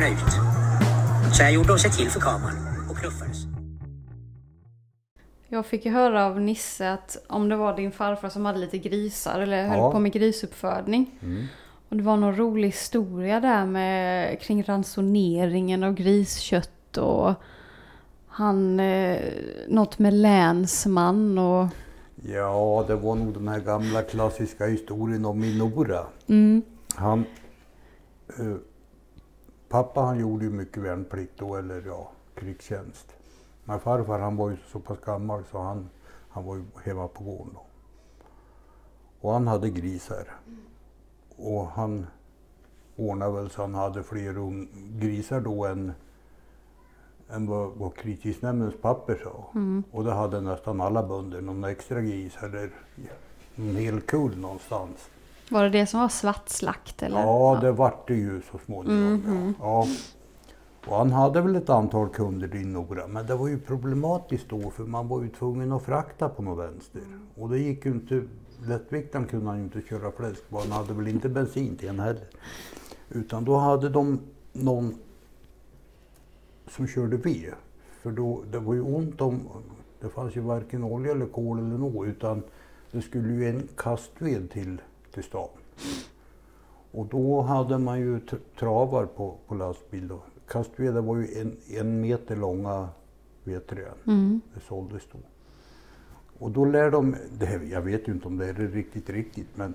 människorna ut. Så jag gjorde de sig till för kameran och knuffades. Jag fick ju höra av Nisse att om det var din farfar som hade lite grisar eller höll Ja. på med grisuppfödning. Mm. Och det var någon rolig historia där med kring ransoneringen av griskött och han, eh, något med länsman och Ja, det var nog den här gamla klassiska historien om Minora. mm, Han, eh, pappa han gjorde ju mycket värnplikt då, eller ja, krigstjänst. Men farfar han var ju så pass gammal så han, han var ju hemma på gården då. Och han hade grisar. Och han ordnade väl så han hade fler grisar då än, än vad, vad kritiksnämndens papper sa. mm, Och det hade nästan alla bönder, någon extra gris eller en hel kull någonstans. Var det det som var svartslakt eller? Ja, det vart det ju så småningom. Mhm. Ja. Ja. Och han hade väl ett antal kunder i Nora, men det var ju problematiskt då för man var ju tvungen att frakta på något vänster. Och det gick ju inte, lättviktaren kunde han ju inte köra fläsk på, han hade väl inte bensin till en heller. Utan då hade de någon som körde ved. För då, det var ju ont om, det fanns ju varken olja eller kol eller något, utan det skulle ju en kastved till, till stan. Och då hade man ju travar på, på lastbil. Då. Kastveden var ju en, en meter långa vedträn. Mm. Det såldes då. Och då lär de, det här, jag vet ju inte om det är riktigt riktigt, men,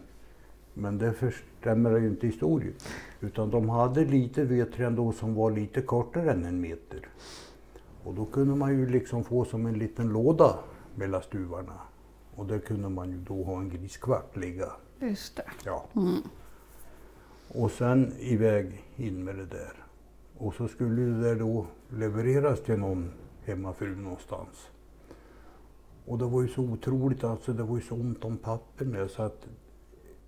men det förstämmer ju inte historien. Utan de hade lite vedträn då som var lite kortare än en meter. Och då kunde man ju liksom få som en liten låda mellan stuvarna. Och där kunde man ju då ha en griskvart ligga. Just det. Ja. Mm. Och sen iväg in med det där. Och så skulle det där då levereras till någon hemmafru någonstans. Och det var ju så otroligt, alltså det var ju så ont om papper nu så att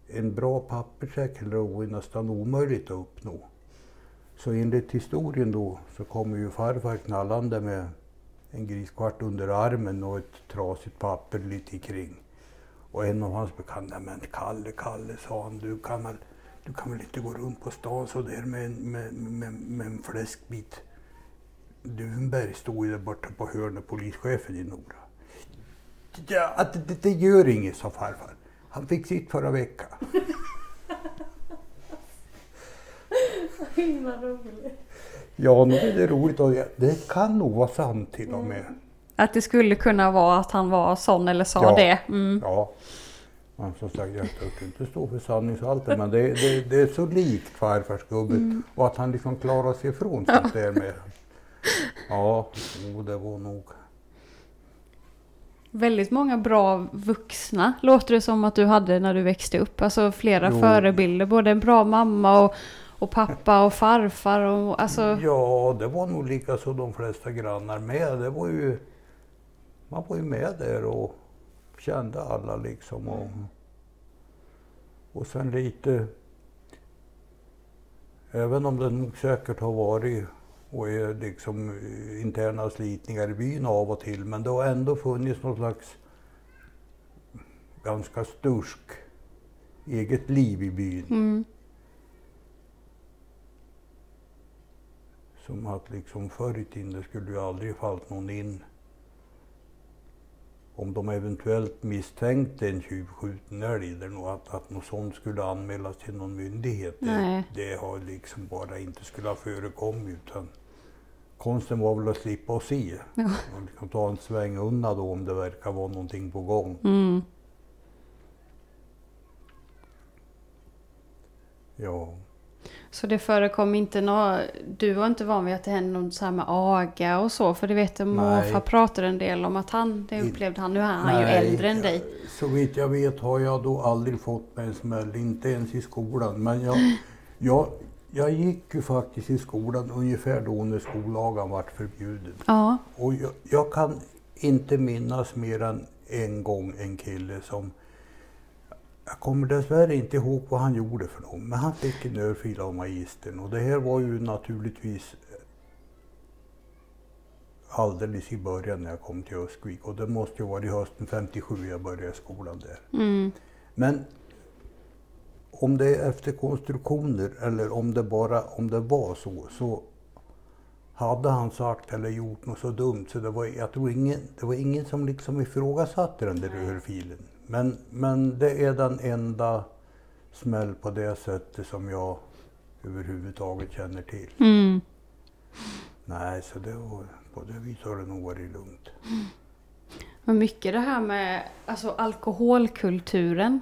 en bra papperssäck var nästan omöjligt att uppnå. Så enligt historien då så kommer ju farfar knallande med en griskvart under armen och ett trasigt papper lite kring. Och en av hans bekanta, men Kalle, Kalle, sa han, du kan väl, du kan väl inte gå runt på stan så där med, en- med, med, med en fläskbit. Dunberg stod ju där borta på hörnet, polischefen i Nora. Ja, att det, det gör inget, sa farfar. Han fick sitt förra veckan. Himla roligt. Ja, nu är det roligt och det- det kan nog vara sant till och med. Att det skulle kunna vara att han var sån eller sa Ja. det. Mm. Ja. Men som sagt, jag törs inte stå för sanningshalten, men det, det, det är så likt farfars gubbe och att han liksom klarar sig ifrån sånt där med. Ja, det var nog. Väldigt många bra vuxna låter det som att du hade när du växte upp. Alltså flera Jo. förebilder. Både en bra mamma och, och pappa och farfar. Och, alltså, Ja, det var nog lika så de flesta grannar med. Det var ju, man var ju med där och kände alla liksom. Och, och sen lite, även om det nog säkert har varit och är liksom interna slitningar i byn av och till, men det har ändå funnits något slags ganska stursk eget liv i byn. mm, Som att liksom förr i tiden skulle ju aldrig fallit någon in. Om de eventuellt misstänkte en tjuvskjuten älg eller något, att, att något sånt skulle anmälas till någon myndighet. Det, det har liksom bara inte skulle ha förekommit. Utan konsten var väl att slippa att se. Ja. Och liksom ta en sväng undan då om det verkar vara någonting på gång. mm. Ja. Så det förekom inte något, du var inte van vid att det hände något så här med aga och så. För det vet jag morfar pratade en del om att han, det upplevde han, nu är han ju Nej, äldre än dig. Så vitt jag vet har jag då aldrig fått mig en smäll, inte ens i skolan. Men jag, jag, jag gick ju faktiskt i skolan ungefär då när skollagen vart förbjuden. Ja, Och jag, jag kan inte minnas mer än en gång en kille som jag kommer dessvärre inte ihåg vad han gjorde för något, men han fick en örfil av magistern och det här var ju naturligtvis alldeles i början när jag kom till Öskvik och det måste ju vara i hösten 57 jag började skolan där. mm, Men om det är efter konstruktioner eller om det bara om det var så, så hade han sagt eller gjort något så dumt så det var, jag tror ingen, det var ingen som liksom ifrågasatte den där örfilen. Men, men det är den enda smäll på det sättet som jag överhuvudtaget känner till. Mm. Nej, så det var, på det viset har det nog varit lugnt. Men mycket det här med alltså, alkoholkulturen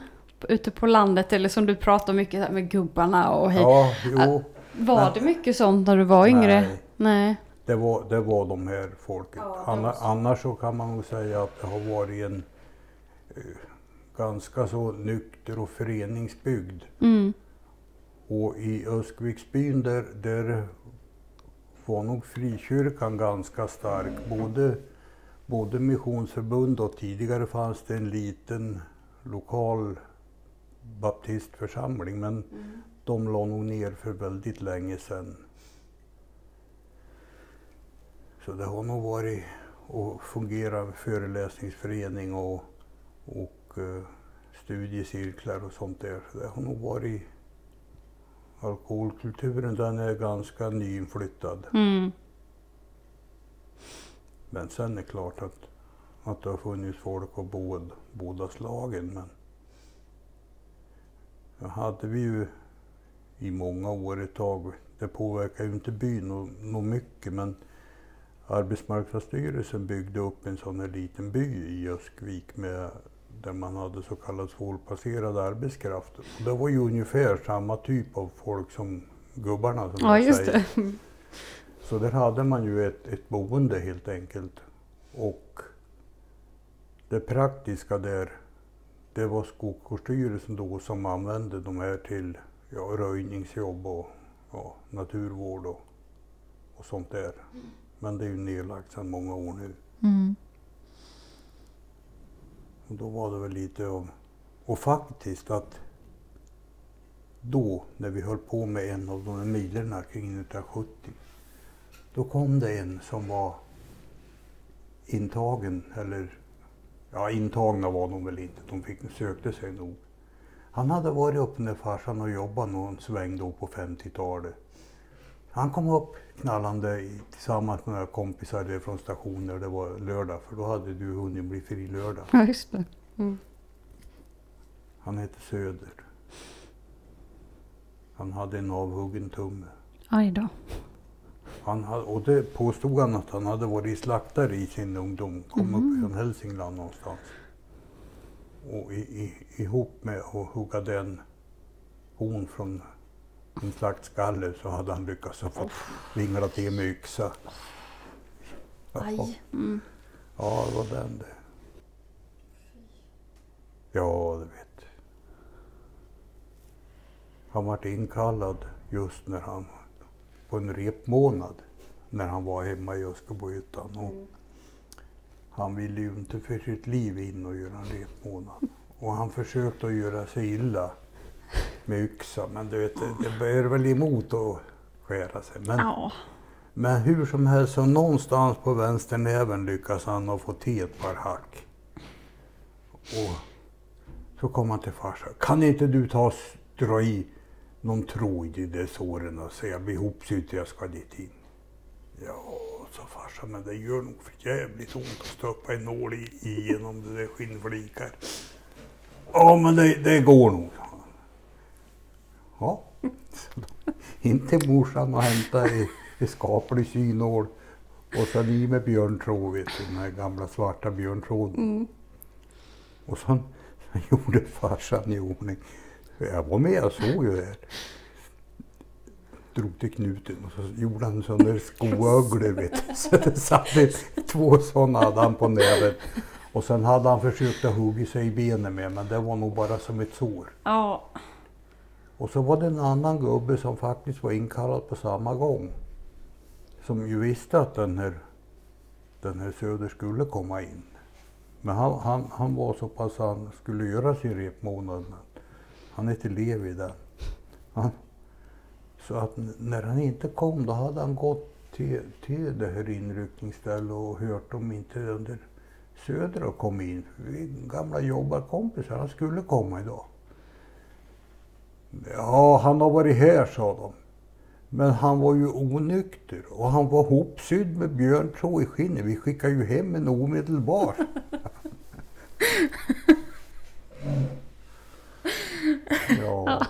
ute på landet eller som du pratar mycket med gubbarna och hej. Ja, jo. Var men- det mycket sånt när du var yngre? Nej. Nej. Det var, det var de här folket. Ja, det Anna, var så. annars så kan man nog säga att det har varit en eh, ganska så nykter och föreningsbygd. Mm. Och i Öskviksbyn där, där var nog frikyrkan ganska stark. Både, både missionsförbund och tidigare fanns det en liten lokal baptistförsamling men de la nog ner för väldigt länge sedan. Så det har nog varit att fungera föreläsningsförening och, och eh, studiecirklar och sånt där. Så det har nog varit alkoholkulturen den är ganska nyinflyttad. Mm. Men sen är det klart att, att det har funnits folk av båda, båda slagen. Men det hade vi ju i många år ett tag. Det påverkar ju inte byn något nå mycket men Arbetsmarknadsstyrelsen byggde upp en sån här liten by i Öskvik med, där man hade så kallad svårplacerad arbetskraft. Och det var ju ungefär samma typ av folk som gubbarna som Ja, just säger. det. Så där hade man ju ett, ett boende helt enkelt. Och det praktiska där, det var Skogsvårdsstyrelsen då som använde de här till ja, röjningsjobb och ja, naturvård och, och sånt där. Men det är ju nedlagt sedan många år nu. Mm. Och då var det väl lite av... Och faktiskt att då, när vi höll på med en av de här milerna kring 1970, då kom det en som var intagen, eller ja, intagna var de väl inte, de fick, sökte sig nog. Han hade varit uppe med farsan och jobbat någon sväng då på 50-talet. Han kom upp knallande tillsammans med några kompisar från stationen, det var lördag, för då hade du hunnit bli fri lördag. Ja, just det. Han hette Söder. Han hade en avhuggen tumme. Aj då. Han hade, och det påstod han att han hade varit slaktare i sin ungdom. Kom upp från Hälsingland någonstans. Och i, i, ihop med att hugga den horn från en slaktskalle så hade han lyckats fått vingla till med yxa. Ja, Aj. Mm. Ja, det var den det. Ja, du vet. Han vart inkallad just när han, på en repmånad, när han var hemma i Öskebyhyttan. Och Han ville ju inte för sitt liv in och göra en repmånad. Och han försökte att göra sig illa med yxa, men du vet, det, det bär väl emot att skära sig. Men, Ja. men hur som helst, så någonstans på vänsternäven lyckas han ha få till ett par hack. Och så kom han till farsan. Kan inte du ta och dra i någon tråd i de såren och jag blir ihopsydd jag ska dit in? Ja, sa farsan, men det gör nog för jävligt ont att stoppa en nål i, igenom det där skinnflikar. Ja, men det, det går nog. Ja, så då, in till morsan och hämta i, i skaplig synål och sen i med björntråd, vet du, den här gamla svarta björntråden. Och sen, sen gjorde farsan i ordning. Jag var med, jag såg ju det här. Drog till knuten och så gjorde han sådana där skoöglor vet du. Så det satt det- två sådana hade han på nävet. Och sen hade han försökt att hugga sig i benen med men det var nog bara som ett sår. Ja. Och så var det en annan gubbe som faktiskt var inkallad på samma gång. Som ju visste att den här, den här Söder skulle komma in. Men han, han, han var så pass han skulle göra sin repmånad. Han hette Levi den. Han, så att när han inte kom då hade han gått till, till det här inryckningsstället och hört om inte den där Söder har kommit in. Vi är gamla jobbarkompisar, han skulle komma idag. Ja, han har varit här, sa de. Men han var ju onykter och han var hopsydd med björntråd i skinnet. Vi skickade ju hem en omedelbart. ja.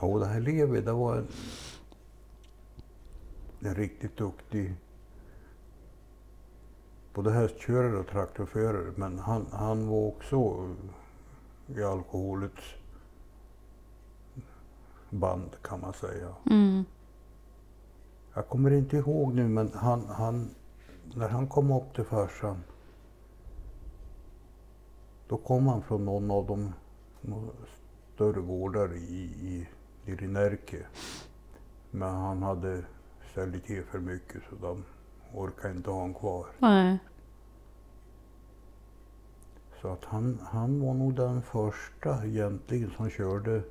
Ja, det här Levi, det var en, en riktigt duktig både hästkörare och traktorförare. Men han, han var också i alkoholets band kan man säga. Mm. Jag kommer inte ihåg nu men han, han, när han kom upp till farsan då kom han från någon av de större gårdar i, i, i Närke. Men han hade ställt till för mycket så de orkade inte ha honom kvar. Nej. Så att han, han var nog den första egentligen som körde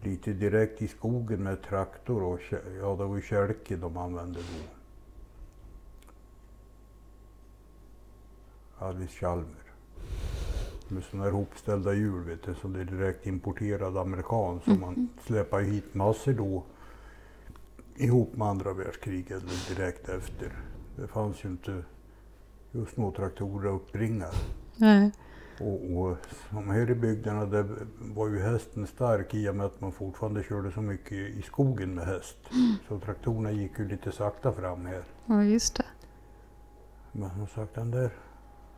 lite direkt i skogen med traktor och ja, det var ju kälke de använde då. Alice Chalmer. Med sådana här hopställda hjul vet du, som det är direkt importerad amerikan som man släpar hit massor då ihop med andra världskriget eller direkt efter. Det fanns ju inte just några traktorer att uppbringa. Nej. Och, och som här i bygderna där var ju hästen stark i och med att man fortfarande körde så mycket i skogen med häst. Så traktorerna gick ju lite sakta fram här. Ja, just det. Men som sagt den där,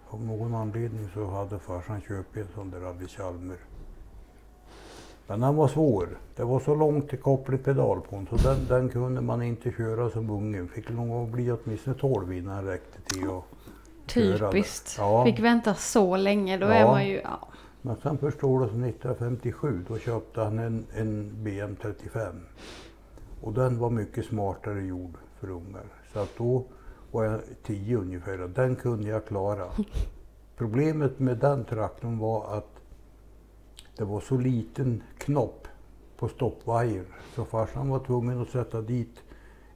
av någon anledning så hade farsan köpt en sån där Alice Chalmer. Men den var svår. Det var så långt till kopplig pedal på den så den, den kunde man inte köra som ungen. Fick gång bli åtminstone 12 innan den räckte till köra. Typiskt. Ja. Fick vänta så länge. Då Ja. är man ju... Ja. Men sen förstår du, som 1957 då köpte han en, en BM35. Och den var mycket smartare gjord för ungar. Så att då var jag 10 ungefär och den kunde jag klara. Problemet med den traktorn var att det var så liten knopp på stoppvajer så farsan var tvungen att sätta dit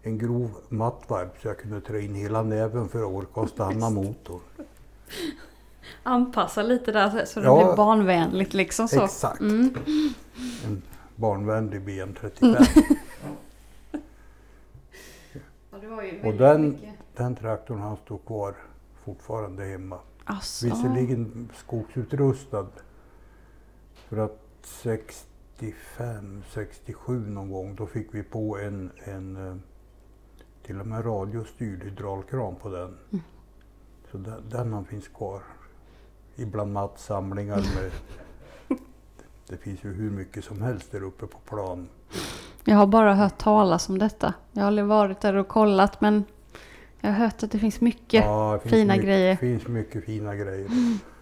en grov mattvarp så jag kunde trä in hela näven för att orka stanna motorn. Anpassa lite där så det Ja. blir barnvänligt liksom så. Exakt. Mm. En barnvänlig BM35. Ja, det var ju Och den-. Den traktorn han står kvar fortfarande hemma. Alltså, Visserligen skogsutrustad. För att 65, 67 någon gång då fick vi på en, en eh, till och med radiostyrd hydraulkran på den. Mm. Så den, den finns kvar. Ibland mattsamlingar med det finns ju hur mycket som helst där uppe på plan. Jag har bara hört talas om detta. Jag har aldrig varit där och kollat men jag har hört att det finns mycket. Ja, det finns fina mycket, grejer. Mm. finns mycket fina grejer.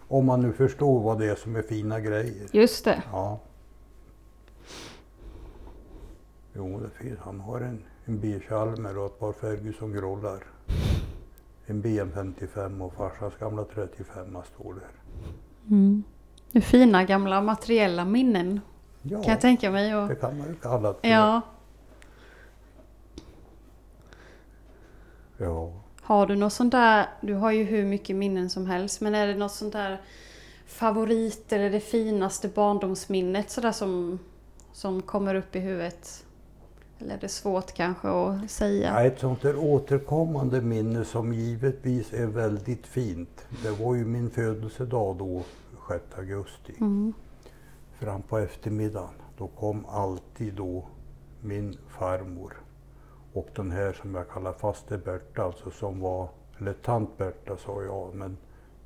Om man nu förstår vad det är som är fina grejer. Just det. Ja. Jo, det finns. Han har en, en B-Chalmer och ett par Ferguson-grollar. En BM55 och farsans gamla 35 står där. Mm. Fina gamla materiella minnen Ja, kan jag tänka mig. Och, det kan man ju kalla det. ja. ja. Har du något sånt där, du har ju hur mycket minnen som helst, men är det något sånt där favorit eller det finaste barndomsminnet sådär som, som kommer upp i huvudet? Eller är det svårt kanske att säga? Ja, ett sånt där återkommande minne som givetvis är väldigt fint. Det var ju min födelsedag då, 6 augusti. Mm. Fram på eftermiddagen, då kom alltid då min farmor och den här som jag kallar faster Berta, alltså som var, eller tant Berta sa jag, men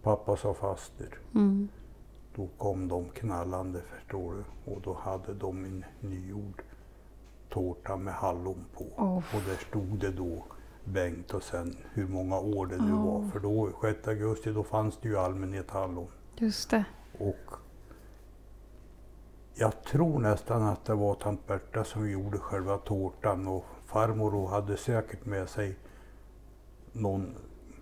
pappa sa faster. Mm. Då kom de knallande förstår du och då hade de en nygjord tårta med hallon på. Oh. Och där stod det då Bengt och sen hur många år det nu Oh. var. För då 6 augusti då fanns det ju allmänhet hallon. Just det. Och jag tror nästan att det var tant Berta som gjorde själva tårtan och farmor hade säkert med sig någon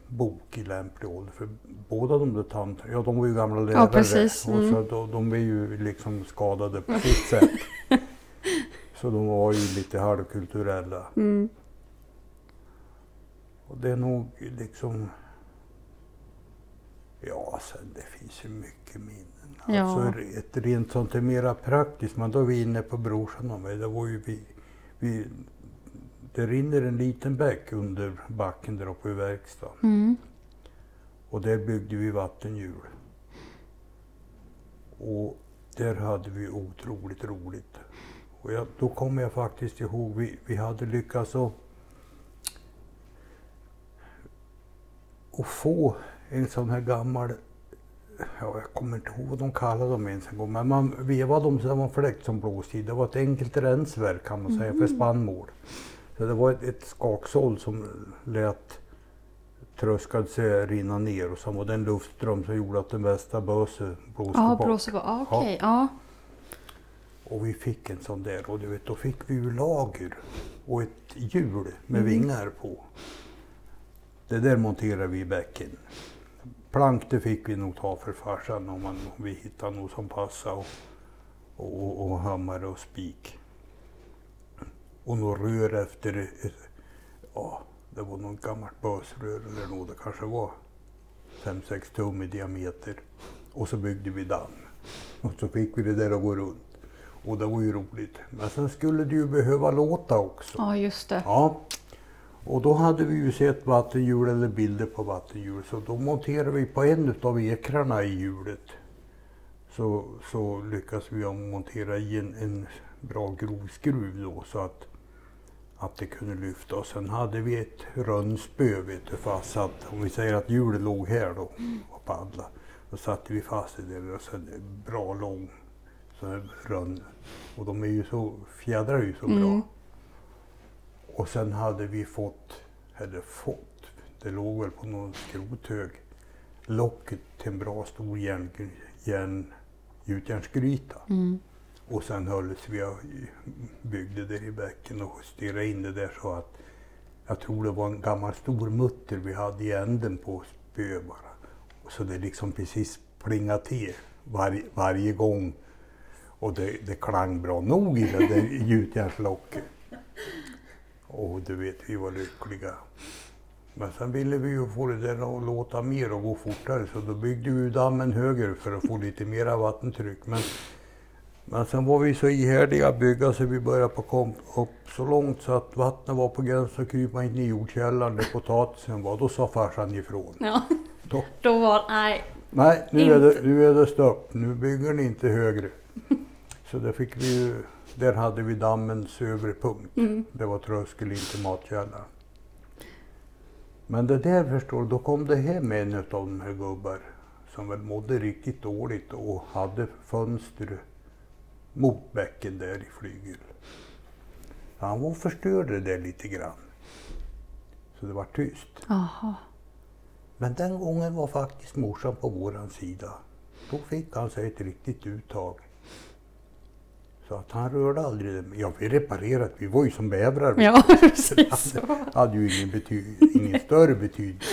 bok i lämplig ålder. För båda de där tanterna, ja de var ju gamla lärare precis. och Mm. så de, de är ju liksom skadade på sitt sätt. Så de var ju lite halvkulturella. Mm. Och det är nog liksom Ja, sen det finns ju mycket minnen. Ja. Alltså ett rent sånt är mera praktiskt, men då är vi inne på brorsan och mig. Det var ju vi, vi, det rinner en liten bäck under backen där uppe i verkstaden. Mm. Och där byggde vi vattenhjul. Och där hade vi otroligt roligt. Och jag, då kommer jag faktiskt ihåg, vi, vi hade lyckats att, att få en sån här gammal, ja, jag kommer inte ihåg vad de kallade dem ens en gång, men man vevade dem så det var en fläkt som blåste i. Det var ett enkelt rensverk kan man säga för spannmål. Så det var ett, ett skaksåll som lät tröskade sig rinna ner och sen var det en luftström som gjorde att den bästa böse blåste Ja, bort. blåser på. Ja. Ja. Och vi fick en sån där och du vet, då fick vi ju lager och ett hjul med Mm. vingar på. Det där monterade vi i bäcken. Plank det fick vi nog ta för farsan om, man, om vi hittade något som passade och, och, och, och hammare och spik. Och något rör efter, ja det var något gammalt bösrör eller något, det kanske var 5-6 tum i diameter. Och så byggde vi damm. Och så fick vi det där att gå runt. Och det var ju roligt. Men sen skulle det ju behöva låta också. ja, just det. Ja. Och då hade vi ju sett vattenhjul eller bilder på vattenhjul. Så då monterade vi på en av ekrarna i hjulet. Så, så lyckades vi montera i en, en bra grov skruv då så att, att det kunde lyfta. Och sen hade vi ett rönnspö vet du, fastsatt. Om vi säger att hjulet låg här då och paddla. Då satte vi fast det där och sen en bra lång sån här rönn. Och de är ju så, fjädrar ju så bra. Mm. Och sen hade vi fått, eller fått, det låg väl på någon skrothög, locket till en bra stor järn, järn, gjutjärnsgryta. Mm. Och sen hölls vi och byggde det i bäcken och justerade in det där så att jag tror det var en gammal stor mutter vi hade i änden på spö bara. Så det liksom precis plingade till var, varje gång. Och det, det klang bra nog i det där gjutjärnslocket. Och du vet, vi var lyckliga. Men sen ville vi ju få det där att låta mer och gå fortare så då byggde vi dammen höger för att få lite mera vattentryck. Men, men sen var vi så ihärdiga att bygga så vi började på kom upp så långt så att vattnet var på gränsen att krypa in i jordkällaren där potatisen var. Då sa farsan ifrån. Ja. Då, Då var, nej. Nej, nu är, det, nu är det stopp. Nu bygger ni inte högre. Så där fick vi ju, där hade vi dammens övre punkt. Mm. Det var tröskel in till matkällaren. Men det där förstår du, då kom det hem en av de här gubbar som väl mådde riktigt dåligt och hade fönster mot bäcken där i flygel. Han var och förstörde det lite grann. Så det var tyst. Jaha. Men den gången var faktiskt morsan på våran sida. Då fick han sig ett riktigt uttag. Så att han rörde aldrig det. Ja, vi reparerade, vi var ju som bävrar. Ja, Det precis. hade, hade ju ingen, ingen större betydelse.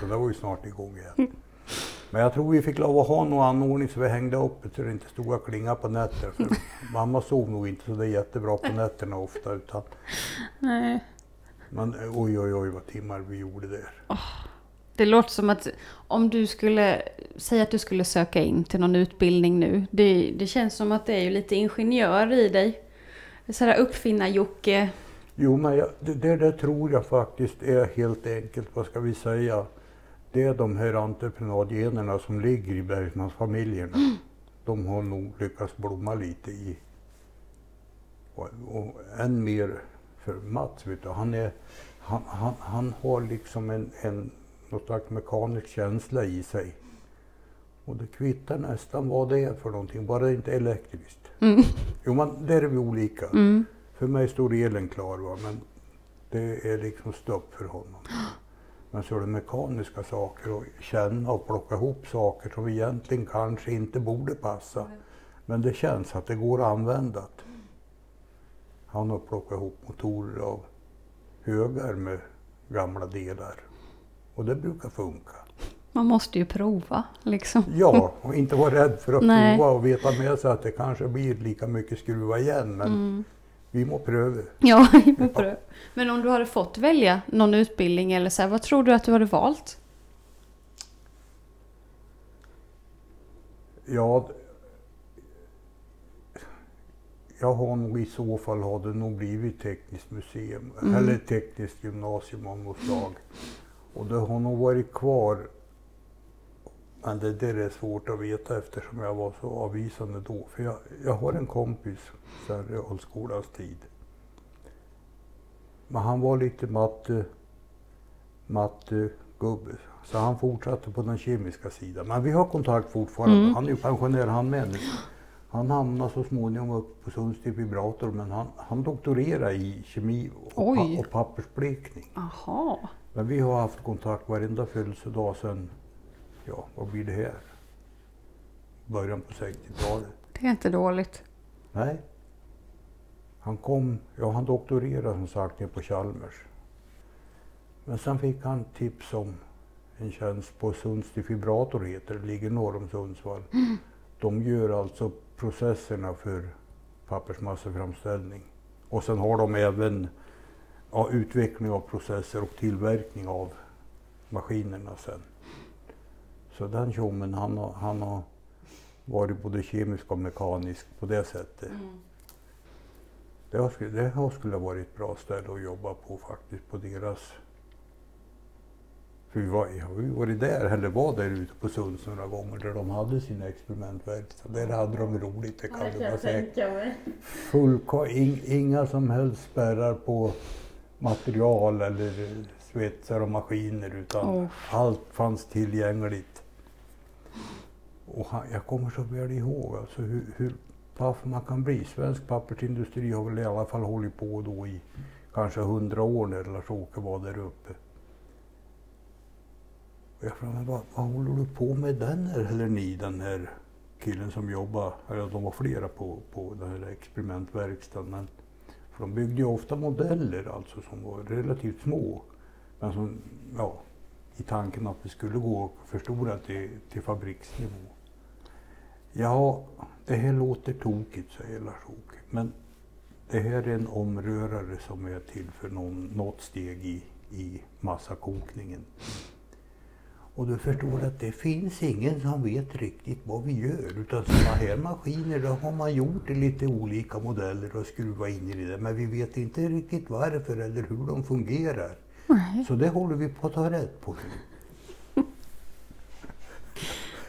Så det var ju snart igång igen. Men jag tror vi fick lov att ha någon anordning så vi hängde upp det så det inte stod och klingade på nätter. För mamma sov nog inte så det är jättebra på nätterna ofta. Utan, Nej. men oj, oj, oj vad timmar vi gjorde där. Det låter som att om du skulle säga att du skulle söka in till någon utbildning nu. Det, det känns som att det är ju lite ingenjör i dig. Sådär uppfinnar-Jocke. Jo, men jag, det, det tror jag faktiskt är helt enkelt, vad ska vi säga, det är de här entreprenadgenerna som ligger i Bergmansfamiljerna. De har nog lyckats blomma lite i, och, och än mer för Mats, vet du, han, är, han, han, han har liksom en, en något slags mekanisk känsla i sig. Och det kvittar nästan vad det är för någonting, bara det inte är elektriskt. Mm. Jo, men där är vi olika. Mm. För mig står elen klar, va? men det är liksom stopp för honom. Men så är det mekaniska saker och känna och plocka ihop saker som egentligen kanske inte borde passa. Men det känns att det går att använda. Han har plockat ihop motorer av högar med gamla delar. Och det brukar funka. Man måste ju prova liksom. Ja, och inte vara rädd för att Nej. prova och veta med sig att det kanske blir lika mycket skruva igen. Men Mm. vi må pröva. Ja, vi prövar. Men om du hade fått välja någon utbildning eller så här, vad tror du att du hade valt? Ja, jag har nog i så fall har det nog blivit tekniskt museum Mm. eller tekniskt gymnasium av något slag. Och det har nog varit kvar. Men det där är svårt att veta eftersom jag var så avvisande då. För jag, jag har en kompis sen realskolans tid. Men han var lite matte, matte gubbe. Så han fortsatte på den kemiska sidan. Men vi har kontakt fortfarande. Mm. Han är ju pensionär han med nu. Han hamnade så småningom upp på Sunds defibrillator men han, han doktorerade i kemi och, pa och pappersblekning. Jaha. Men vi har haft kontakt varenda födelsedag sedan, ja vad blir det här? Början på 60-talet. Det är inte dåligt. Nej. Han kom, ja han doktorerade som sagt ner på Chalmers. Men sen fick han tips om en tjänst på Sunds defibrator heter det, ligger norr om Sundsvall. De gör alltså processerna för pappersmasseframställning. Och sen har de även ja, utveckling av processer och tillverkning av maskinerna sen. Så den tjommen han har, han har varit både kemisk och mekanisk på det sättet. Det, har, sk- det har skulle ha varit ett bra ställe att jobba på faktiskt, på deras... För vi var, jag har ju varit där, eller var där ute på Sunds några gånger där de hade sina experimentverkstad. Där hade de roligt, det kan du bara säga. mig. Full, ing, inga som helst spärrar på material eller svetsar och maskiner utan Oh. allt fanns tillgängligt. Och han, jag kommer så väl ihåg alltså hur, hur paff man kan bli. Svensk pappersindustri har väl i alla fall hållit på då i kanske hundra år när Lars-Åke var där uppe. Och jag frågade, vad, vad håller du på med den här, eller ni, den här killen som jobbar, eller de var flera på, på den här experimentverkstaden. Men, för de byggde ju ofta modeller alltså som var relativt små. Men som, ja, i tanken att det skulle gå att förstora till, till fabriksnivå. Ja, det här låter tokigt, säger Lars-Åke. Men det här är en omrörare som är till för någon, något steg i, i massakokningen. Och du förstår att det finns ingen som vet riktigt vad vi gör. Utan sådana här maskiner, då har man gjort i lite olika modeller och skruvat in i det. Men vi vet inte riktigt varför eller hur de fungerar. Nej. Så det håller vi på att ta rätt på nu.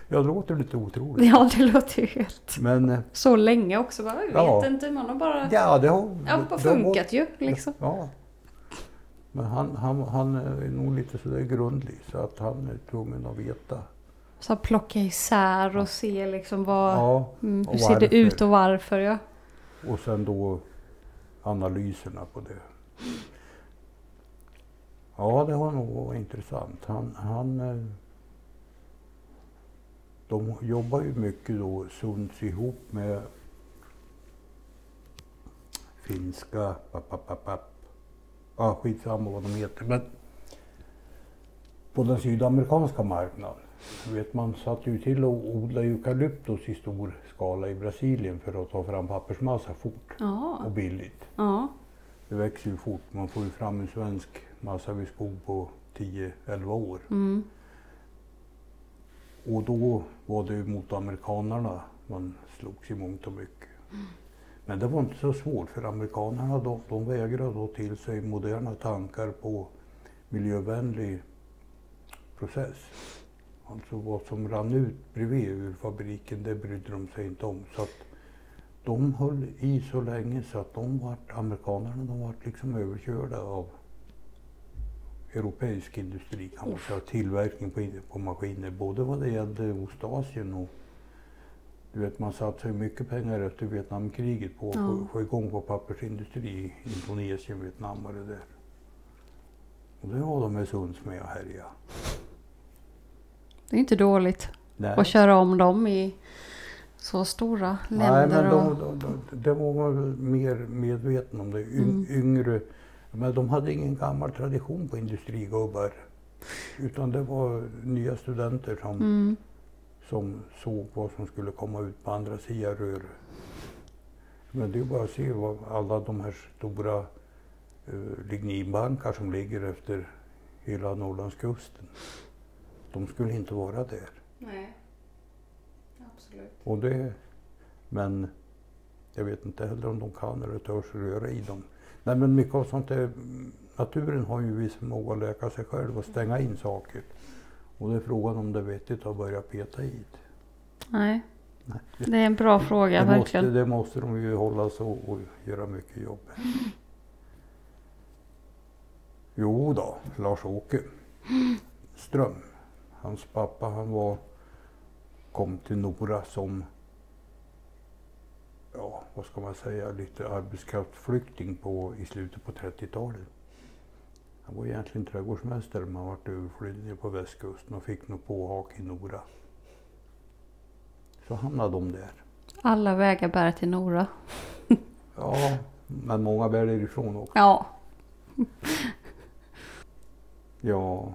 Jag låter lite otroligt. Ja, det låter ju helt... Men eh, Så länge också. Bara, jag Ja. vet inte, man har bara... ja, det har, Ja, har bara funkat ju gått- liksom. Ja. Men han, han, han är nog lite sådär grundlig så att han är tvungen att veta. Så plocka isär och se liksom vad... Ja, Mm, hur ser det ut och varför ja. och sen då analyserna på det. Ja, det har nog varit intressant. Han, han, eh, de jobbar ju mycket då, Sunds ihop med finska, papp, papp, papp, papp. Ja, skitsamma vad de heter. Men på den sydamerikanska marknaden. Vet, man satte ju till att odla eukalyptus i stor skala i Brasilien för att ta fram pappersmassa fort Ja. och billigt. Ja. Det växer ju fort. Man får ju fram en svensk massa vid skog på 10-11 år. Mm. Och då var det ju mot amerikanarna man slogs i mångt och mycket. Men det var inte så svårt för amerikanerna de, de vägrade då till sig moderna tankar på miljövänlig process. Alltså vad som rann ut bredvid ur fabriken det brydde de sig inte om. Så att de höll i så länge så att de vart, amerikanerna de vart liksom överkörda av europeisk industri kan man säga. Tillverkning på, på maskiner både vad det gällde Ostasien och du vet man satsade ju mycket pengar efter Vietnamkriget på att Ja. få, igång på pappersindustri i Indonesien, Vietnam och det där. Och det var de med Sunds med och härja. Det är inte dåligt Nej. att köra om dem i så stora Nej, länder. men och... de, de, de, det var mer medveten om. Det. Mm. Yngre, men de hade ingen gammal tradition på industrigubbar. Utan det var nya studenter som, Mm. Som såg vad som skulle komma ut på andra sidan rör. Men det är bara att se vad alla de här stora uh, ligninbankar som ligger efter hela Norrlandskusten. De skulle inte vara där. Nej. Absolut. Och det, men jag vet inte heller om de kan eller törs röra i dem. Nej men mycket av sånt där, naturen har ju viss förmåga att läka sig själv och stänga in saker. Och det är frågan om det är vettigt att börja peta i det. Nej, Nej. det är en bra fråga, det, måste, verkligen. det måste de ju hålla så och göra mycket jobb. Jo då, Lars-Åke Ström. Hans pappa han var, kom till Nora som, ja vad ska man säga, lite arbetskraftsflykting på, i slutet på 30-talet. Han var egentligen trädgårdsmästare men han vart överflyttad på västkusten och fick nog påhak i Nora. Så hamnade de där. Alla vägar bär till Nora. Ja, men många bär därifrån också. Ja. Ja,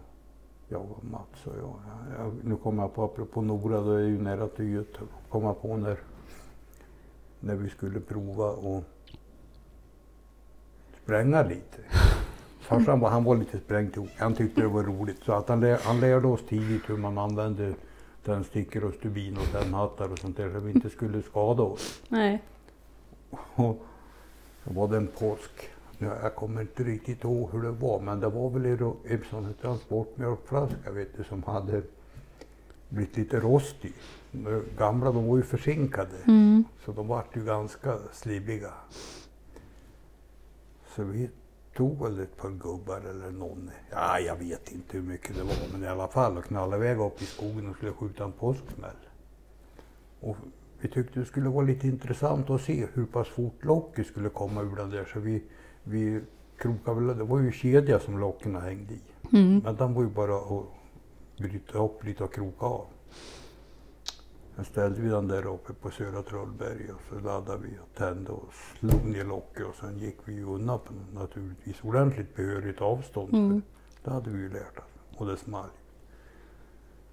jag och Mats och jag. jag nu kommer jag på, apropå Nora, då är jag ju nära till Göte. komma på när, när vi skulle prova och spränga lite. Farsan var, han var lite sprängt Han tyckte det var roligt. Så att han, lär, han lärde oss tidigt hur man använde tändstickor och stubin och tändhattar och sånt där så vi inte skulle skada oss. Nej. Och så var det en påsk. Ja, jag kommer inte riktigt ihåg hur det var men det var väl en, en sån här transportmjölkflaska vet du, som hade blivit lite rostig. De gamla de var ju försinkade Mm. så de vart ju ganska slibbiga. Så vi tog väl ett par gubbar eller någon, ja jag vet inte hur mycket det var men i alla fall och knallade iväg upp i skogen och skulle skjuta en påsksmäll. Och vi tyckte det skulle vara lite intressant att se hur pass fort locket skulle komma ur den där så vi, vi krokade väl, det var ju kedja som locken hängde i. Mm. Men den var ju bara att bryta upp lite och kroka av. Sen ställde vi den där uppe på Södra Trollberg och så laddade vi och tände och slog ner locket och sen gick vi undan på naturligtvis ordentligt behörigt avstånd. Mm. Det hade vi ju lärt oss och det small.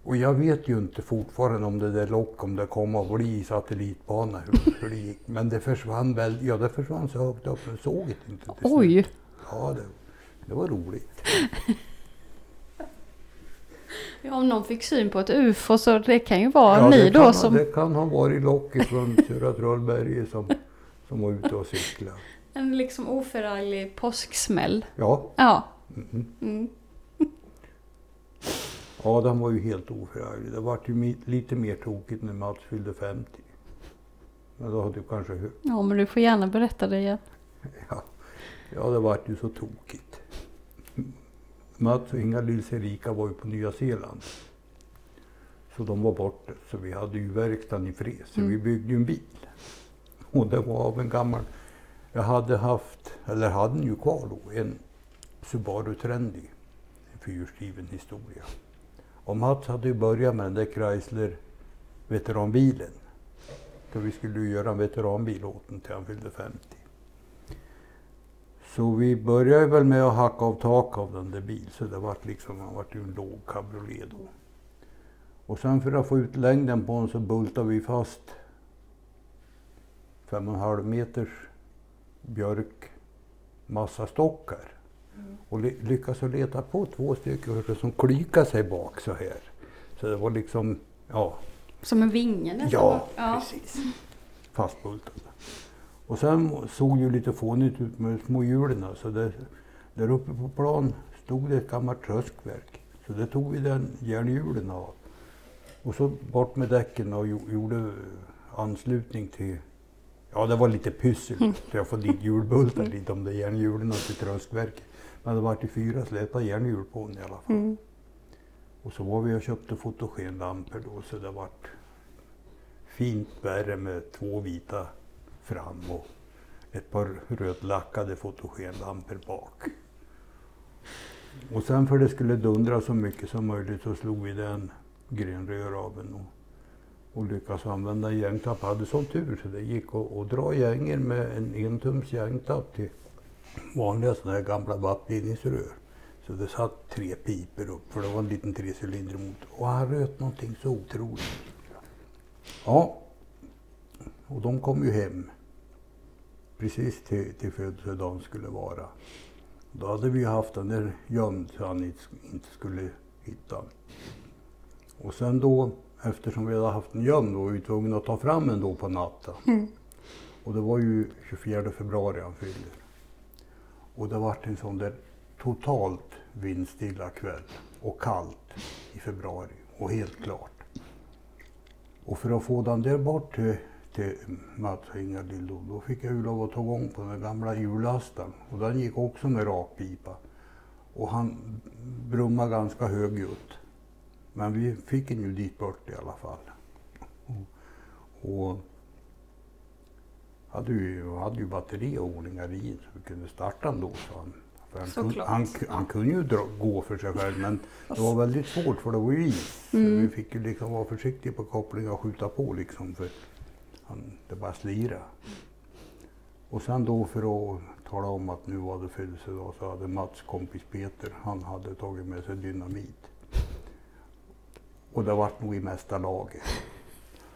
Och jag vet ju inte fortfarande om det där lock, om det kom att bli satellitbana, hur, hur det gick. Men det försvann väl, ja det försvann så högt upp, jag såg det inte till. Oj! Ja, det, det var roligt. Ja, om någon fick syn på ett UFO så det kan ju vara Ja, ni då kan, som Det kan ha varit locket från Södra Trollberget som, som var ute och cyklade. en liksom oförarglig påsksmäll. Ja, Ja. mhm. Mm. ja, den var ju helt oförarglig. Det var ju lite mer tokigt när Mats fyllde 50. Men då hade du kanske hört. ja, men du får gärna berätta det igen. Ja, ja det vart ju så tokigt. Mats och Inga-Lill Erika var ju på Nya Zeeland. Så de var borta. Så vi hade ju verkstaden i fred. Så Mm. vi byggde ju en bil. Och det var av en gammal... Jag hade haft, eller hade den ju kvar då, en Subaru Trendy. En fyrhjulsdriven historia. Och Mats hade ju börjat med den där Chrysler veteranbilen. Så vi skulle ju göra en veteranbil åt den till han fyllde 50. Så vi började väl med att hacka av tak av den där bil så det vart liksom, han vart ju en låg cabriolet då. Och sen för att få ut längden på den så bultade vi fast fem och en halv meters björk massastockar. Och ly- lyckades att leta på två stycken som klyka sig bak så här. Så det var liksom, ja, Som en vinge nästan? Ja, ja. precis. Fastbultade. Och sen såg det ju lite fånigt ut med små hjulen. Så det, där uppe på plan stod det ett gammalt tröskverk. Så det tog vi den järnhjulen av. Och så bort med däcken och gjo- gjorde anslutning till Ja, det var lite pyssel för att få dit hjulbultar dit de där järnhjulen till tröskverket. Men det var till fyra släta järnhjul på den i alla fall. Mm. Och så var vi och köpte fotogenlampor då så det vart fint värre med två vita fram och ett par rödlackade fotogenlampor bak. Och sen för det skulle dundra så mycket som möjligt så slog vi den grenröraven och, och lyckades använda gängtapp. Hade sån tur så det gick att, att dra gängen med en entums gängtapp till vanliga sådana här gamla vattledningsrör. Så det satt tre piper upp för det var en liten trecylindrig motor. Och han röt någonting så otroligt. Ja, och de kom ju hem precis till, till födelsedagen skulle vara. Då hade vi haft den där gömd så han inte, skulle hitta den. Och sen då eftersom vi hade haft en gömd var vi tvungna att ta fram den då på natten. Och det var ju 24 februari han fyllde. Och det vart en sån där totalt vindstilla kväll och kallt i februari och helt klart. Och för att få den där bort till, till Mats och Ingalill då, då fick jag ju lov att ta igång på den gamla hjullastaren och den gick också med rakpipa. Och han brummade ganska högljutt. Men vi fick den ju dit bort i alla fall. Och, och hade ju, hade ju batteri och ordningar i så vi kunde starta den då. Så han, för han, kunde, Såklart. han, han kunde ju dra, gå för sig själv men det var väldigt svårt för det var ju is. Så vi fick ju liksom vara försiktiga på kopplingen och skjuta på liksom för han, det bara slira. Och sen då för att tala om att nu var det födelsedag så hade Mats kompis Peter, han hade tagit med sig dynamit. Och det vart nog i mesta laget.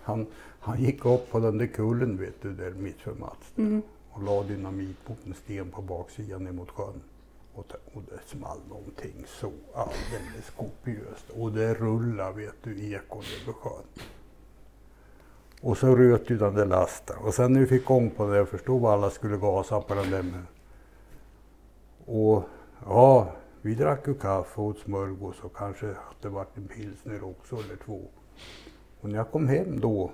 Han, han gick upp på den där kullen vet du, där mitt för Mats. där, Och la dynamit mot en sten på baksidan ner mot sjön. Och och det small någonting så alldeles kopiöst. Och det rullade vet du, ekon över sjön. Och så röt ju den där lasten. Och sen när vi fick igång på det, jag förstod vad alla skulle gasa på den där med. Och ja, vi drack ju kaffe och åt smörgås och kanske att det vart en pilsner också eller två. Och när jag kom hem då,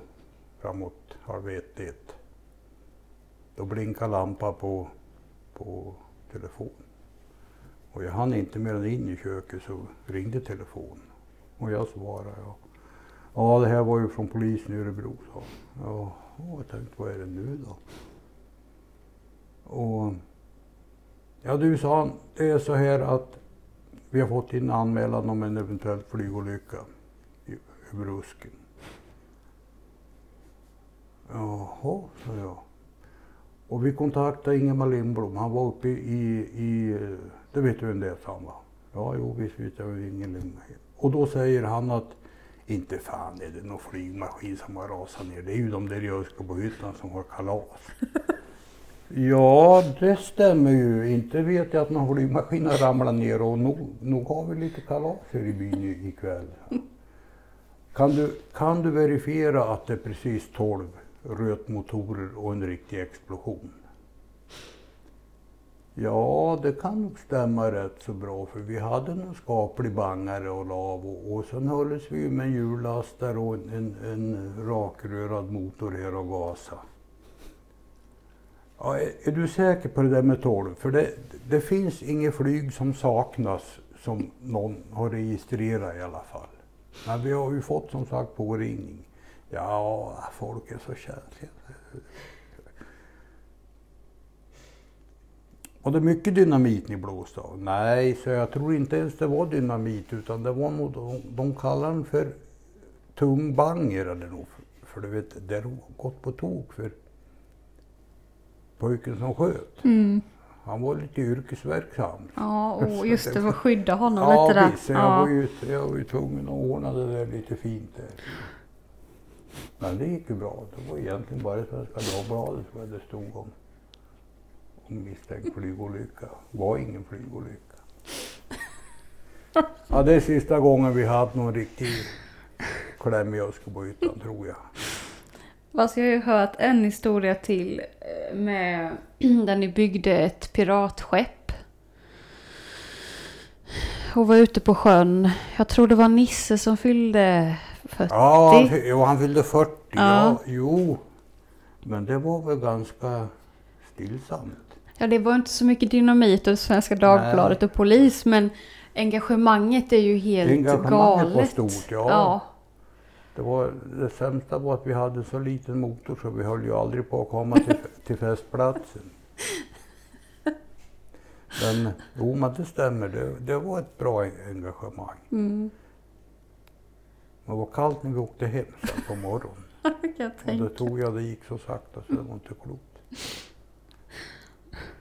framåt halv ett, ett, då blinkade lampan på, på telefon. Och jag hann inte mer än in i köket så ringde telefonen. Och jag svarade. Ja, ja det här var ju från polisen i Örebro, sa han. Ja, jag tänkte vad är det nu då? Och ja du sa han, det är så här att vi har fått in anmälan om en eventuell flygolycka i, över Rusken. Jaha, sa jag. Och vi kontaktade Ingemar Lindblom. Han var uppe i, i det vet du vem det är, sa han va? Ja, jo, visst vet jag Ingemar Lindblom. Och då säger han att inte fan är det någon flygmaskin som har rasat ner. Det är ju de där i Öskarbohyttan som har kalas. Ja, det stämmer ju. Inte vet jag att någon flygmaskin har ramlat ner och nog, nog har vi lite kalas här i byn ikväll. Kan du, kan du verifiera att det är precis 12 rötmotorer och en riktig explosion? Ja, det kan nog stämma rätt så bra för vi hade en skaplig bangare och lav och, och sen hölls vi ju med en hjullastare och en, en, en rakrörad motor här och gasa. Ja, är, är du säker på det där med 12? För det, det finns inget flyg som saknas som någon har registrerat i alla fall. Men vi har ju fått som sagt påringning. Ja, folk är så känsliga. Och det mycket dynamit ni blåste av? Nej, så jag tror inte ens det var dynamit utan det var nog, de, de kallar den för tungbanger eller något. För du vet, det har gått på tok för pojken som sköt. Mm. Han var lite yrkesverksam. Ja, och just det, var skydda honom Ja, lite där. visst, jag, var ju, jag var ju tvungen att ordna det där lite fint där. Men det gick ju bra. Det var egentligen bara Svenska Dagbladet vad det stod om misstänkt flygolycka. Var ingen flygolycka. Ja, det är sista gången vi haft någon riktig kläm i Öskarbohyttan tror jag. Fast jag har ju hört en historia till eh, med där ni byggde ett piratskepp. Och var ute på sjön. Jag tror det var Nisse som fyllde 40. Ja, han, han fyllde 40. Ja. Ja. jo. Men det var väl ganska stillsamt. Ja, det var inte så mycket dynamit och Svenska Dagbladet och polis, men engagemanget är ju helt Engagemanget galet. var stort, ja. ja. Det, var, det sämsta var att vi hade så liten motor så vi höll ju aldrig på att komma till, till festplatsen. Men jo, men det stämmer. Det, det var ett bra engagemang. Mm. Men det var kallt när vi åkte hem sen på morgonen. Det Och tänka. tog jag, det gick så sakta så det var inte klokt.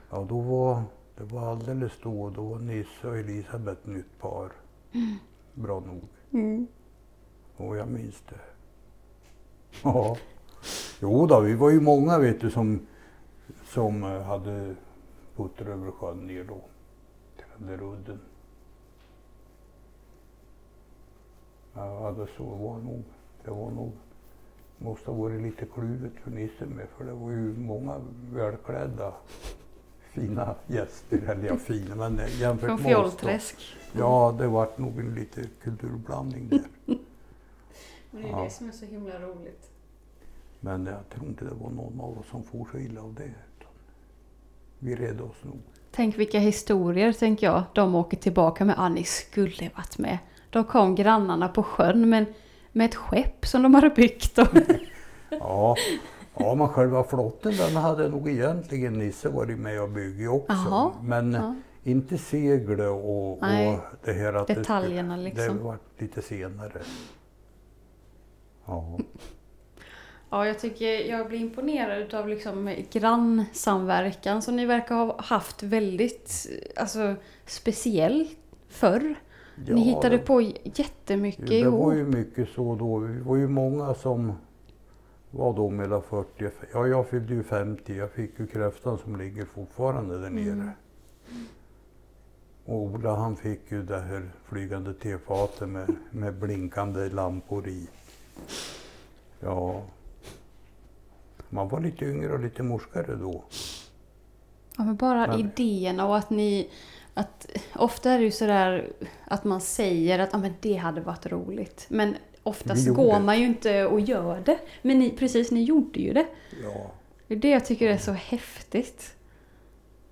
Ja, då var det var alldeles då. Då var Nisse och Elisabeth nytt par. Bra nog. Mm. Och jag minns det. Ja. Jo då, vi var ju många vet du som, som eh, hade puttrat över sjön ner då. Till den där udden. Ja, det så var nog. det var nog, måste ha varit lite kluvet för Nisse med för det var ju många välklädda fina gäster, eller ja fina men jämfört Från med. Fjollträsk. Ja, det vart nog en lite kulturblandning där. Men det är Ja. det som är så himla roligt. Men jag tror inte det var någon av oss som får så illa av det. Utan vi redde oss nog. Tänk vilka historier, tänker jag, de åker tillbaka med. Ah, ni skulle varit med. Då kom grannarna på sjön men med ett skepp som de hade byggt. Och Ja, ja men själva flotten den hade nog egentligen Nisse varit med och byggt också. Jaha, Men ja. inte seglet och, och det här att det detaljerna liksom. Det var lite senare. Ja, Ja, jag tycker jag blir imponerad av liksom grannsamverkan som ni verkar ha haft väldigt alltså, speciell förr. ja ni hittade det, på jättemycket Det ihop. var ju mycket så då. Vi var ju många som var då mellan 40 och Ja, jag fyllde ju 50. Jag fick ju kräftan som ligger fortfarande där nere. Mm. Och Ola han fick ju det här flygande tefatet med, med blinkande lampor i. Ja. Man var lite yngre och lite morskare då. Ja, men bara Men- idéerna och att ni... Att, ofta är det ju sådär att man säger att ah, men det hade varit roligt. Men oftast går man ju inte och gör det. Men ni, precis, ni gjorde ju det. Ja. Det är det jag tycker är så häftigt.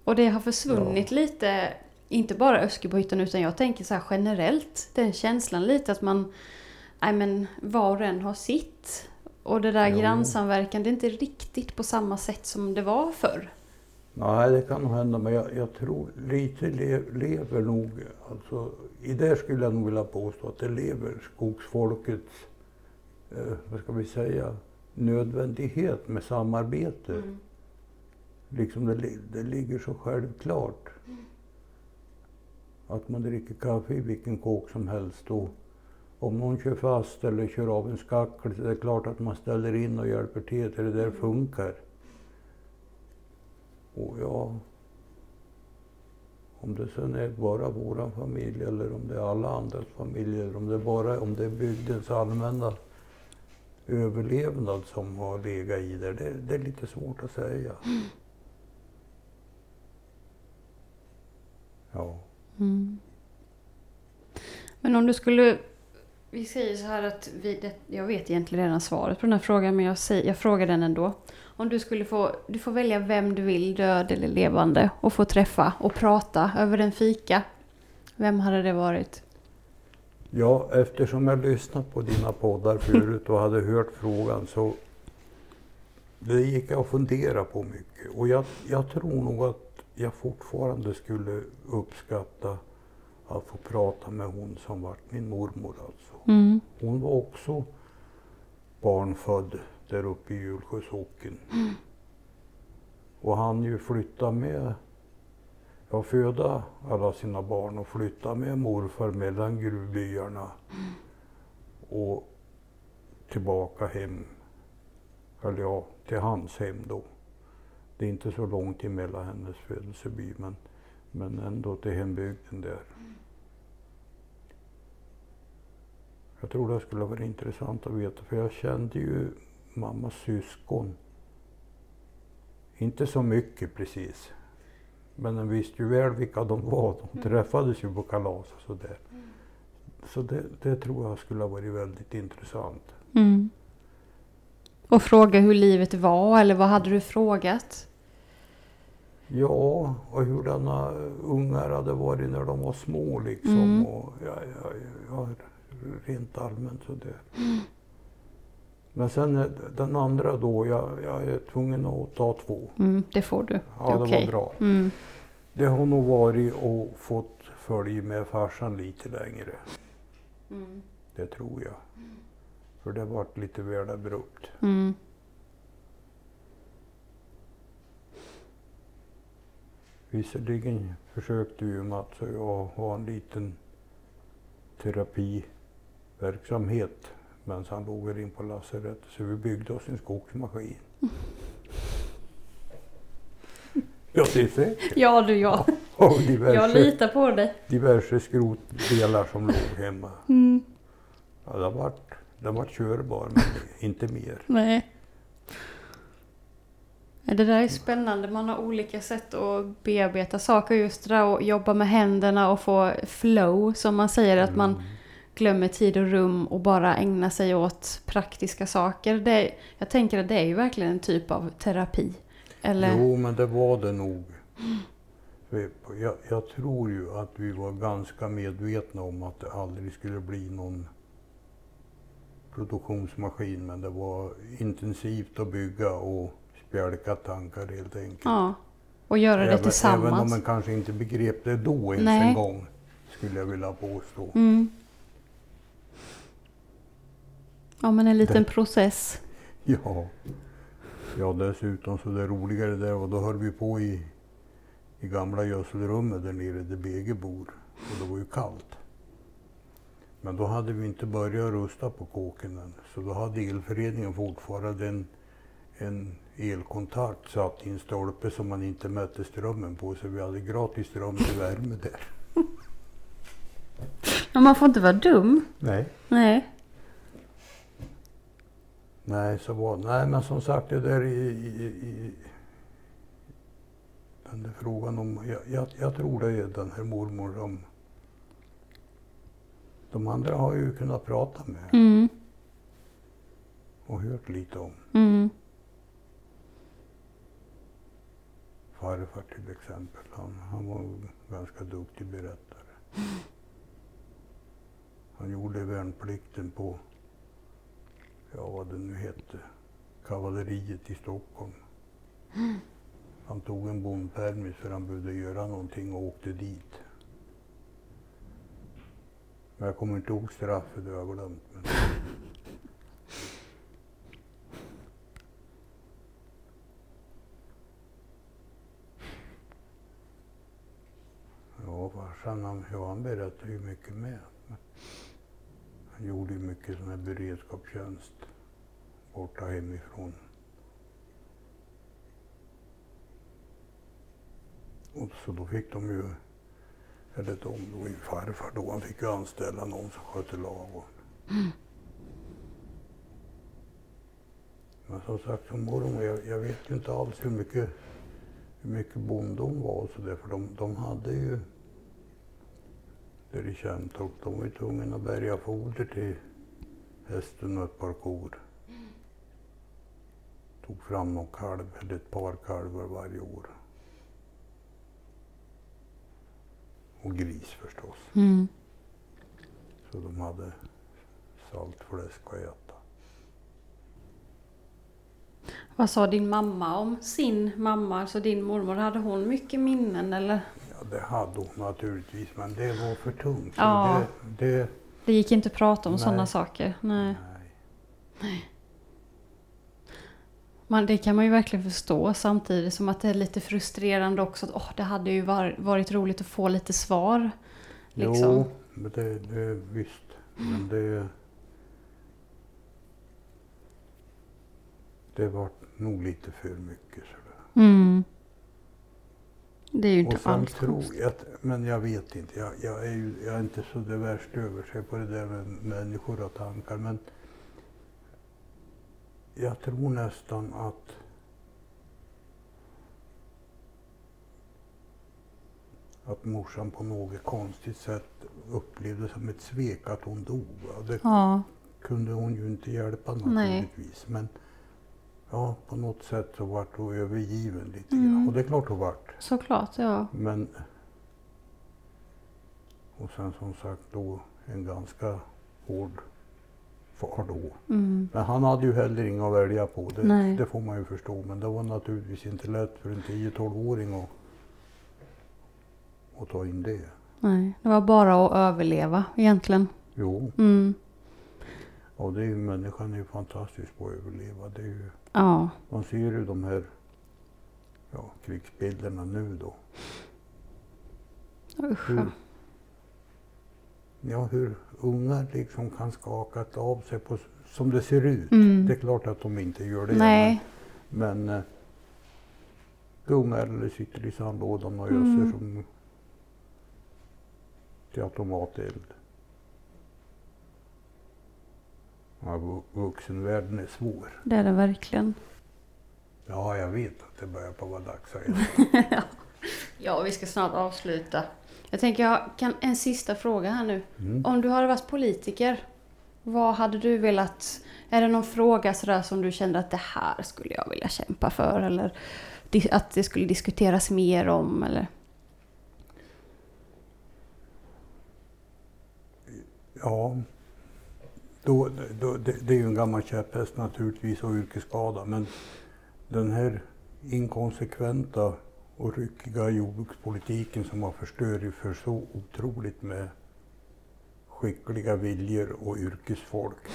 Och det har försvunnit lite, inte bara Öskebyhyttan utan jag tänker så generellt. Den känslan lite att man, nej men var och en har sitt. Och det där Jo. grannsamverkan, det är inte riktigt på samma sätt som det var förr. Nej, det kan nog hända, men jag, jag tror lite le, lever nog, alltså i det skulle jag nog vilja påstå att det lever skogsfolkets, eh, vad ska vi säga, nödvändighet med samarbete. Liksom det, det ligger så självklart. Att man dricker kaffe i vilken kåk som helst och om någon kör fast eller kör av en skackel så är det klart att man ställer in och hjälper till till det där funkar. Och ja, om det sen är bara våran familj eller om det är alla andras familjer, om det bara om det är bygdens allmänna överlevnad som har legat i där, det, det är lite svårt att säga. Ja. Mm. Men om du skulle... Vi säger så här att vi, det, jag vet egentligen redan svaret på den här frågan men jag, säger, jag frågar den ändå. Om du skulle få, du får välja vem du vill, död eller levande, och få träffa och prata över en fika. Vem hade det varit? Ja, eftersom jag lyssnat på dina poddar förut och hade hört frågan så det gick jag att fundera på mycket. Och jag, jag tror nog att jag fortfarande skulle uppskatta att få prata med hon som var min mormor alltså. Mm. Hon var också barnfödd där uppe i Hjulsjö socken. Och han ju flytta med, ja föda alla sina barn och flytta med morfar mellan gruvbyarna och tillbaka hem. Eller ja, till hans hem då. Det är inte så långt emellan hennes födelseby men, men ändå till hembygden där. Jag tror det skulle vara intressant att veta för jag kände ju mammas syskon. Inte så mycket precis. Men den visste ju väl vilka de var. De träffades ju på kalas och sådär. Så det, det tror jag skulle ha varit väldigt intressant. Mm. Och fråga hur livet var, eller vad hade du frågat? Ja, och hurdana ungar hade varit när de var små liksom. Mm. Och, ja, ja, ja, rent allmänt sådär. Men sen eh, den andra då, jag, jag är tvungen att ta två. Mm, det får du. Ja, det Okej. var bra. Mm. Det har nog varit och fått följa med farsan lite längre. Mm. Det tror jag. För det varit lite väl abrupt. Mm. Visserligen försökte ju Mats och jag ha en liten terapiverksamhet medan han låg här in på lasarettet. Så vi byggde oss en skogsmaskin. Ja, det är säkert. Ja du, ja. Och Jag diverse, litar på dig. diverse skrotdelar som låg hemma. Mm. Ja, har varit den var körbar men inte mer. Nej. Det där är spännande. Man har olika sätt att bearbeta saker. Just det där att jobba med händerna och få flow som man säger. Att man Mm. Glömmer tid och rum och bara ägnar sig åt praktiska saker. Det, jag tänker att det är ju verkligen en typ av terapi. Eller? Jo, men det var det nog. Jag, jag tror ju att vi var ganska medvetna om att det aldrig skulle bli någon produktionsmaskin. Men det var intensivt att bygga och spjälka tankar helt enkelt. Ja. Och göra det även, även om tillsammans. man kanske inte begrep det då ens Nej. en gång. Skulle jag vilja påstå. Mm. Ja, men en liten Det- process. Ja. ja, dessutom så det roligare där och då höll vi på i, i gamla gödselrummet där nere där BG bor. Och det var ju kallt. Men då hade vi inte börjat rusta på kåken än. Så då hade elföreningen fortfarande en, en elkontakt satt i en stolpe som man inte mätte strömmen på. Så vi hade gratis ström till värme där. Ja, man får inte vara dum. Nej. Nej. Nej, så var, nej men som sagt det där i, i, i den där frågan om, jag, jag, jag tror det är den här mormor som de andra har ju kunnat prata med Mm. och hört lite om. Mm. Farfar till exempel, han, han var ganska duktig berättare. Han gjorde värnplikten på, ja vad det nu hette, kavalleriet i Stockholm. Han tog en bondpermis för han behövde göra någonting och åkte dit. Men jag kommer inte ihåg straffet, det har jag glömt. Men... Ja, farsan han, ja, han berättade ju mycket med. Han gjorde ju mycket sån här beredskapstjänst borta hemifrån. Och så då fick de ju, eller de, min farfar då, han fick ju anställa någon som skötte ladugården. Men som sagt, som mormor, jag, jag vet ju inte alls hur mycket, hur mycket bonde hon var och så där, för de, de hade ju där i Kärntorp, de var ju tvungna att bärga foder till hästen och ett par kor. Tog fram någon kalv, eller ett par kalvar varje år. Och gris förstås. Mm. Så de hade saltfläsk att äta. Vad sa din mamma om sin mamma, alltså din mormor? Hade hon mycket minnen eller? Det hade hon naturligtvis, men det var för tungt. Ja. Det, det, Det gick inte att prata om sådana saker. Nej. nej. Man, det kan man ju verkligen förstå samtidigt som att det är lite frustrerande också. Att, åh, det hade ju var, varit roligt att få lite svar. Liksom. Jo, men det, det visst. Men det... Det var nog lite för mycket sådär. Mm. Det är ju inte alls tror jag, men jag vet inte, jag, jag, är ju, jag är inte så det värst över sig på det där med människor och tankar. Men jag tror nästan att att morsan på något konstigt sätt upplevde som ett svek att hon dog. Det Ja, kunde hon ju inte hjälpa Nej. naturligtvis. Men ja, på något sätt så vart hon övergiven lite Mm. grann. Och det är klart hon vart. såklart. Ja. Men... Och sen som sagt då en ganska hård far då. Mm. Men han hade ju heller inga att välja på. Det, det får man ju förstå. Men det var naturligtvis inte lätt för en 10-12-åring att, att ta in det. Nej, det var bara att överleva egentligen. Jo, Mm. och det är ju, människan är ju fantastisk på att överleva. Det är ju, Ja. man ser ju de här ja, krigsbilderna nu då. Usch. Hur, ja, hur unga liksom kan skaka av sig på, som det ser ut. Mm. Det är klart att de inte gör det. Nej. Men, men eh, gungar eller sitter i sandlådan och öser Mm. som till automateld. Ja, vu- vuxenvärlden är svår. Det är det verkligen. Ja, jag vet att det börjar på att vara dags att. Ja, vi ska snart avsluta. Jag tänker jag kan en sista fråga här nu. Mm. Om du hade varit politiker, vad hade du velat... Är det någon fråga sådär som du kände att det här skulle jag vilja kämpa för? Eller att det skulle diskuteras mer om? Eller? Ja, då, då, det, det är ju en gammal käpphäst naturligtvis och yrkesskada. Men den här inkonsekventa och ryckiga jordbrukspolitiken som har förstört för så otroligt med skickliga viljor och yrkesfolk.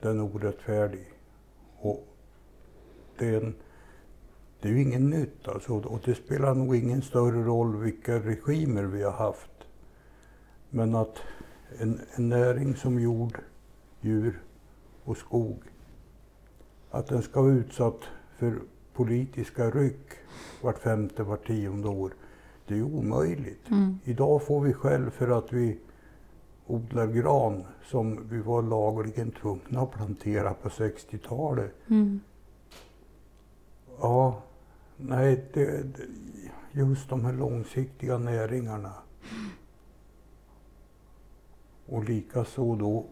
Den är orättfärdig. Och det är, en, det är ju inget nytt alltså. Och det spelar nog ingen större roll vilka regimer vi har haft. Men att en, en näring som jord, djur och skog, att den ska vara utsatt för politiska ryck vart femte, vart tionde år, det är omöjligt. Idag får vi skäll för att vi odlar gran som vi var lagligen tvungna att plantera på 60-talet. Mm. Ja, nej, det, det, just de här långsiktiga näringarna. Och likaså då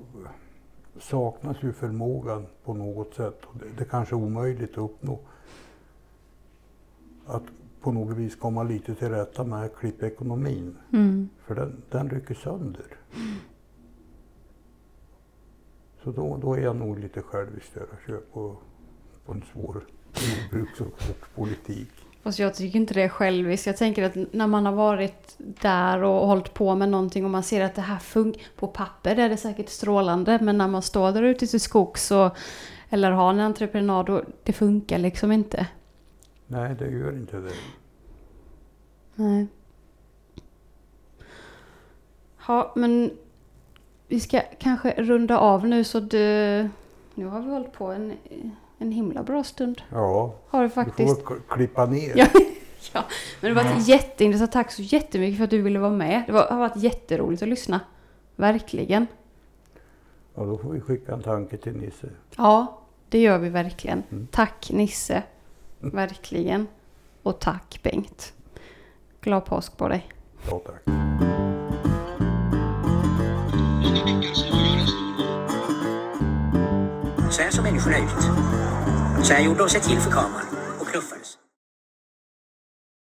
saknas ju förmågan på något sätt. Det, det kanske är omöjligt att uppnå. Att på något vis komma lite till rätta med klippekonomin. Mm. För den, den rycker sönder. Så då, då är jag nog lite självisk där och kör på, på en svår jordbruks och skogspolitik. Fast jag tycker inte det är själviskt. Jag tänker att när man har varit där och hållit på med någonting och man ser att det här funkar. På papper är det säkert strålande men när man står där ute till skogs eller har en entreprenad och det funkar liksom inte. Nej, det gör inte det. Nej. Ja, men vi ska kanske runda av nu så du... Nu har vi hållit på en, en himla bra stund. Ja, Har du du får faktiskt. väl k- klippa ner. Ja, ja, men det har varit jätteintressant. Tack så jättemycket för att du ville vara med. Det var, har varit jätteroligt att lyssna. Verkligen. Ja, då får vi skicka en tanke till Nisse. Ja, det gör vi verkligen. Mm. Tack Nisse. Verkligen. Och tack Bengt. Glad påsk på dig. Ja, tack. Så här som människorna ut. Så här gjorde de sig till för kameran och knuffades.